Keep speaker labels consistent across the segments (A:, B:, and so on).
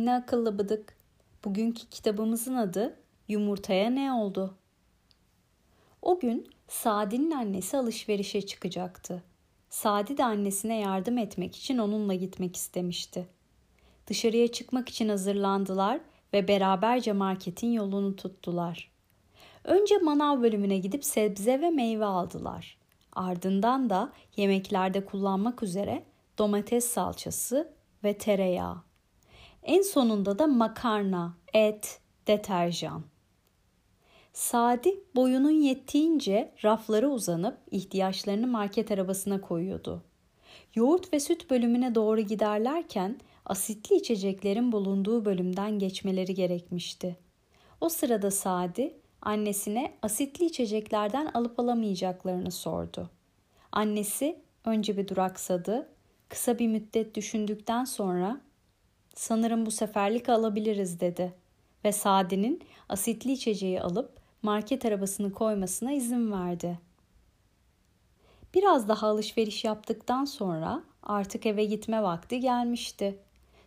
A: Ninni akıllı bıdık. Bugünkü kitabımızın adı Yumurtaya Ne Oldu? O gün Sadi'nin annesi alışverişe çıkacaktı. Sadi de annesine yardım etmek için onunla gitmek istemişti. Dışarıya çıkmak için hazırlandılar ve beraberce marketin yolunu tuttular. Önce manav bölümüne gidip sebze ve meyve aldılar. Ardından da yemeklerde kullanmak üzere domates salçası ve tereyağı. En sonunda da makarna, et, deterjan. Sadi boyunun yettiğince raflara uzanıp ihtiyaçlarını market arabasına koyuyordu. Yoğurt ve süt bölümüne doğru giderlerken asitli içeceklerin bulunduğu bölümden geçmeleri gerekmişti. O sırada Sadi annesine asitli içeceklerden alıp alamayacaklarını sordu. Annesi önce bir duraksadı, kısa bir müddet düşündükten sonra sanırım bu seferlik alabiliriz dedi ve Sadi'nin asitli içeceği alıp market arabasını koymasına izin verdi. Biraz daha alışveriş yaptıktan sonra artık eve gitme vakti gelmişti.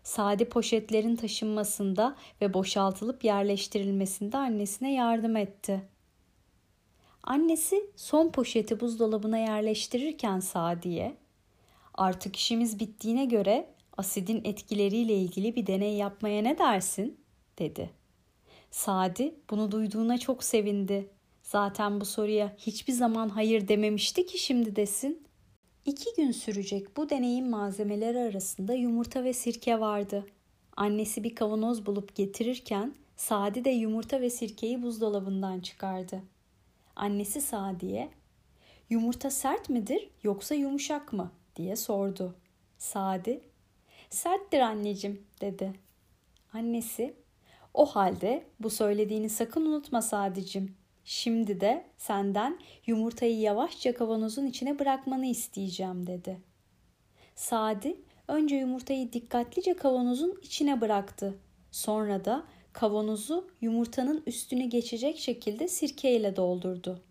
A: Sadi poşetlerin taşınmasında ve boşaltılıp yerleştirilmesinde annesine yardım etti. Annesi son poşeti buzdolabına yerleştirirken Sadi'ye "Artık işimiz bittiğine göre asidin etkileriyle ilgili bir deney yapmaya ne dersin?" dedi. Sadi bunu duyduğuna çok sevindi. Zaten bu soruya hiçbir zaman hayır dememişti ki şimdi desin. İki gün sürecek bu deneyin malzemeleri arasında yumurta ve sirke vardı. Annesi bir kavanoz bulup getirirken Sadi de yumurta ve sirkeyi buzdolabından çıkardı. Annesi Sadi'ye "Yumurta sert midir yoksa yumuşak mı?" diye sordu. Sadi "Serttir anneciğim." dedi. Annesi "O halde bu söylediğini sakın unutma Sadicim. Şimdi de senden yumurtayı yavaşça kavanozun içine bırakmanı isteyeceğim dedi. Sadi önce yumurtayı dikkatlice kavanozun içine bıraktı. Sonra da kavanozu yumurtanın üstüne geçecek şekilde sirkeyle doldurdu.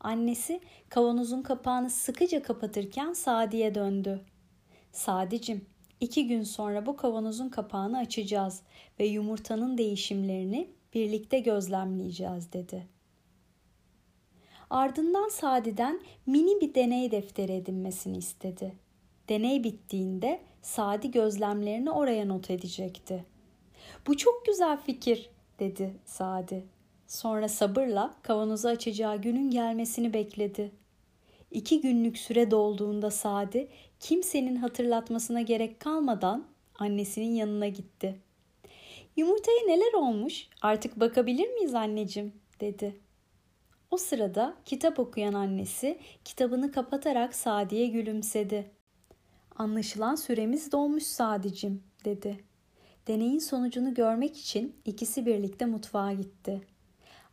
A: Annesi kavanozun kapağını sıkıca kapatırken Sadi'ye döndü. Sadicim, iki gün sonra bu kavanozun kapağını açacağız ve yumurtanın değişimlerini birlikte gözlemleyeceğiz dedi.'' Ardından Sadi'den mini bir deney defteri edinmesini istedi. Deney bittiğinde Sadi gözlemlerini oraya not edecekti. Bu çok güzel fikir dedi Sadi. Sonra sabırla kavanozu açacağı günün gelmesini bekledi. İki günlük süre dolduğunda Sadi kimsenin hatırlatmasına gerek kalmadan annesinin yanına gitti. Yumurtaya neler olmuş artık bakabilir miyiz anneciğim dedi. O sırada kitap okuyan annesi kitabını kapatarak Sadi'ye gülümsedi. Anlaşılan süremiz dolmuş Sadicim dedi. Deneyin sonucunu görmek için ikisi birlikte mutfağa gitti.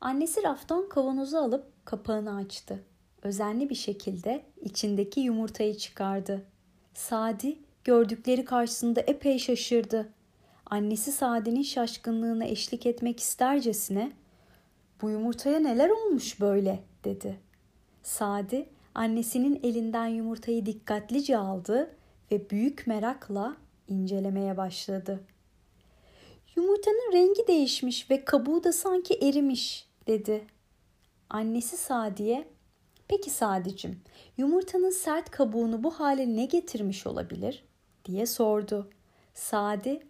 A: Annesi raftan kavanozu alıp kapağını açtı. Özenli bir şekilde içindeki yumurtayı çıkardı. Sadi gördükleri karşısında epey şaşırdı. Annesi Sadi'nin şaşkınlığına eşlik etmek istercesine bu yumurtaya neler olmuş böyle dedi. Sadi annesinin elinden yumurtayı dikkatlice aldı ve büyük merakla incelemeye başladı. Yumurtanın rengi değişmiş ve kabuğu da sanki erimiş dedi. Annesi Sadi'ye Peki Sadicim, yumurtanın sert kabuğunu bu hale ne getirmiş olabilir? diye sordu. Sadi,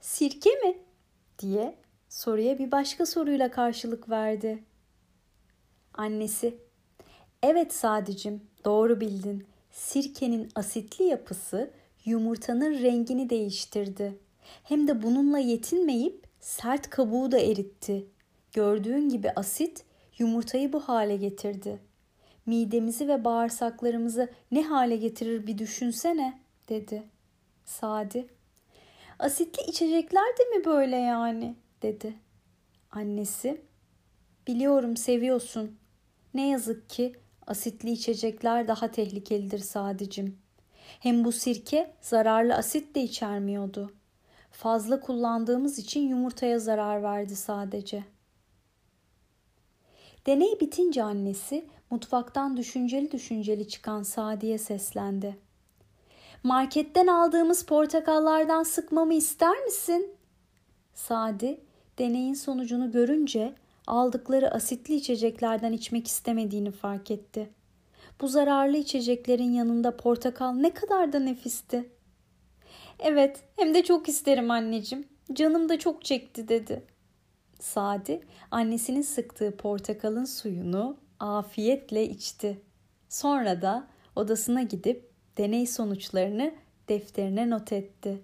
A: sirke mi? diye soruya bir başka soruyla karşılık verdi. Annesi, evet Sadicim doğru bildin. Sirkenin asitli yapısı yumurtanın rengini değiştirdi. Hem de bununla yetinmeyip sert kabuğu da eritti. Gördüğün gibi asit yumurtayı bu hale getirdi. Midemizi ve bağırsaklarımızı ne hale getirir bir düşünsene dedi. Sadi. Asitli içecekler de mi böyle yani? dedi. Annesi, biliyorum seviyorsun. Ne yazık ki asitli içecekler daha tehlikelidir sadicim. Hem bu sirke zararlı asit de içermiyordu. Fazla kullandığımız için yumurtaya zarar verdi sadece. Deney bitince annesi mutfaktan düşünceli düşünceli çıkan Sadi'ye seslendi. Marketten aldığımız portakallardan sıkmamı ister misin? Sadi deneyin sonucunu görünce aldıkları asitli içeceklerden içmek istemediğini fark etti. Bu zararlı içeceklerin yanında portakal ne kadar da nefisti. Evet, hem de çok isterim anneciğim. Canım da çok çekti dedi. Sadi annesinin sıktığı portakalın suyunu afiyetle içti. Sonra da odasına gidip deney sonuçlarını defterine not etti.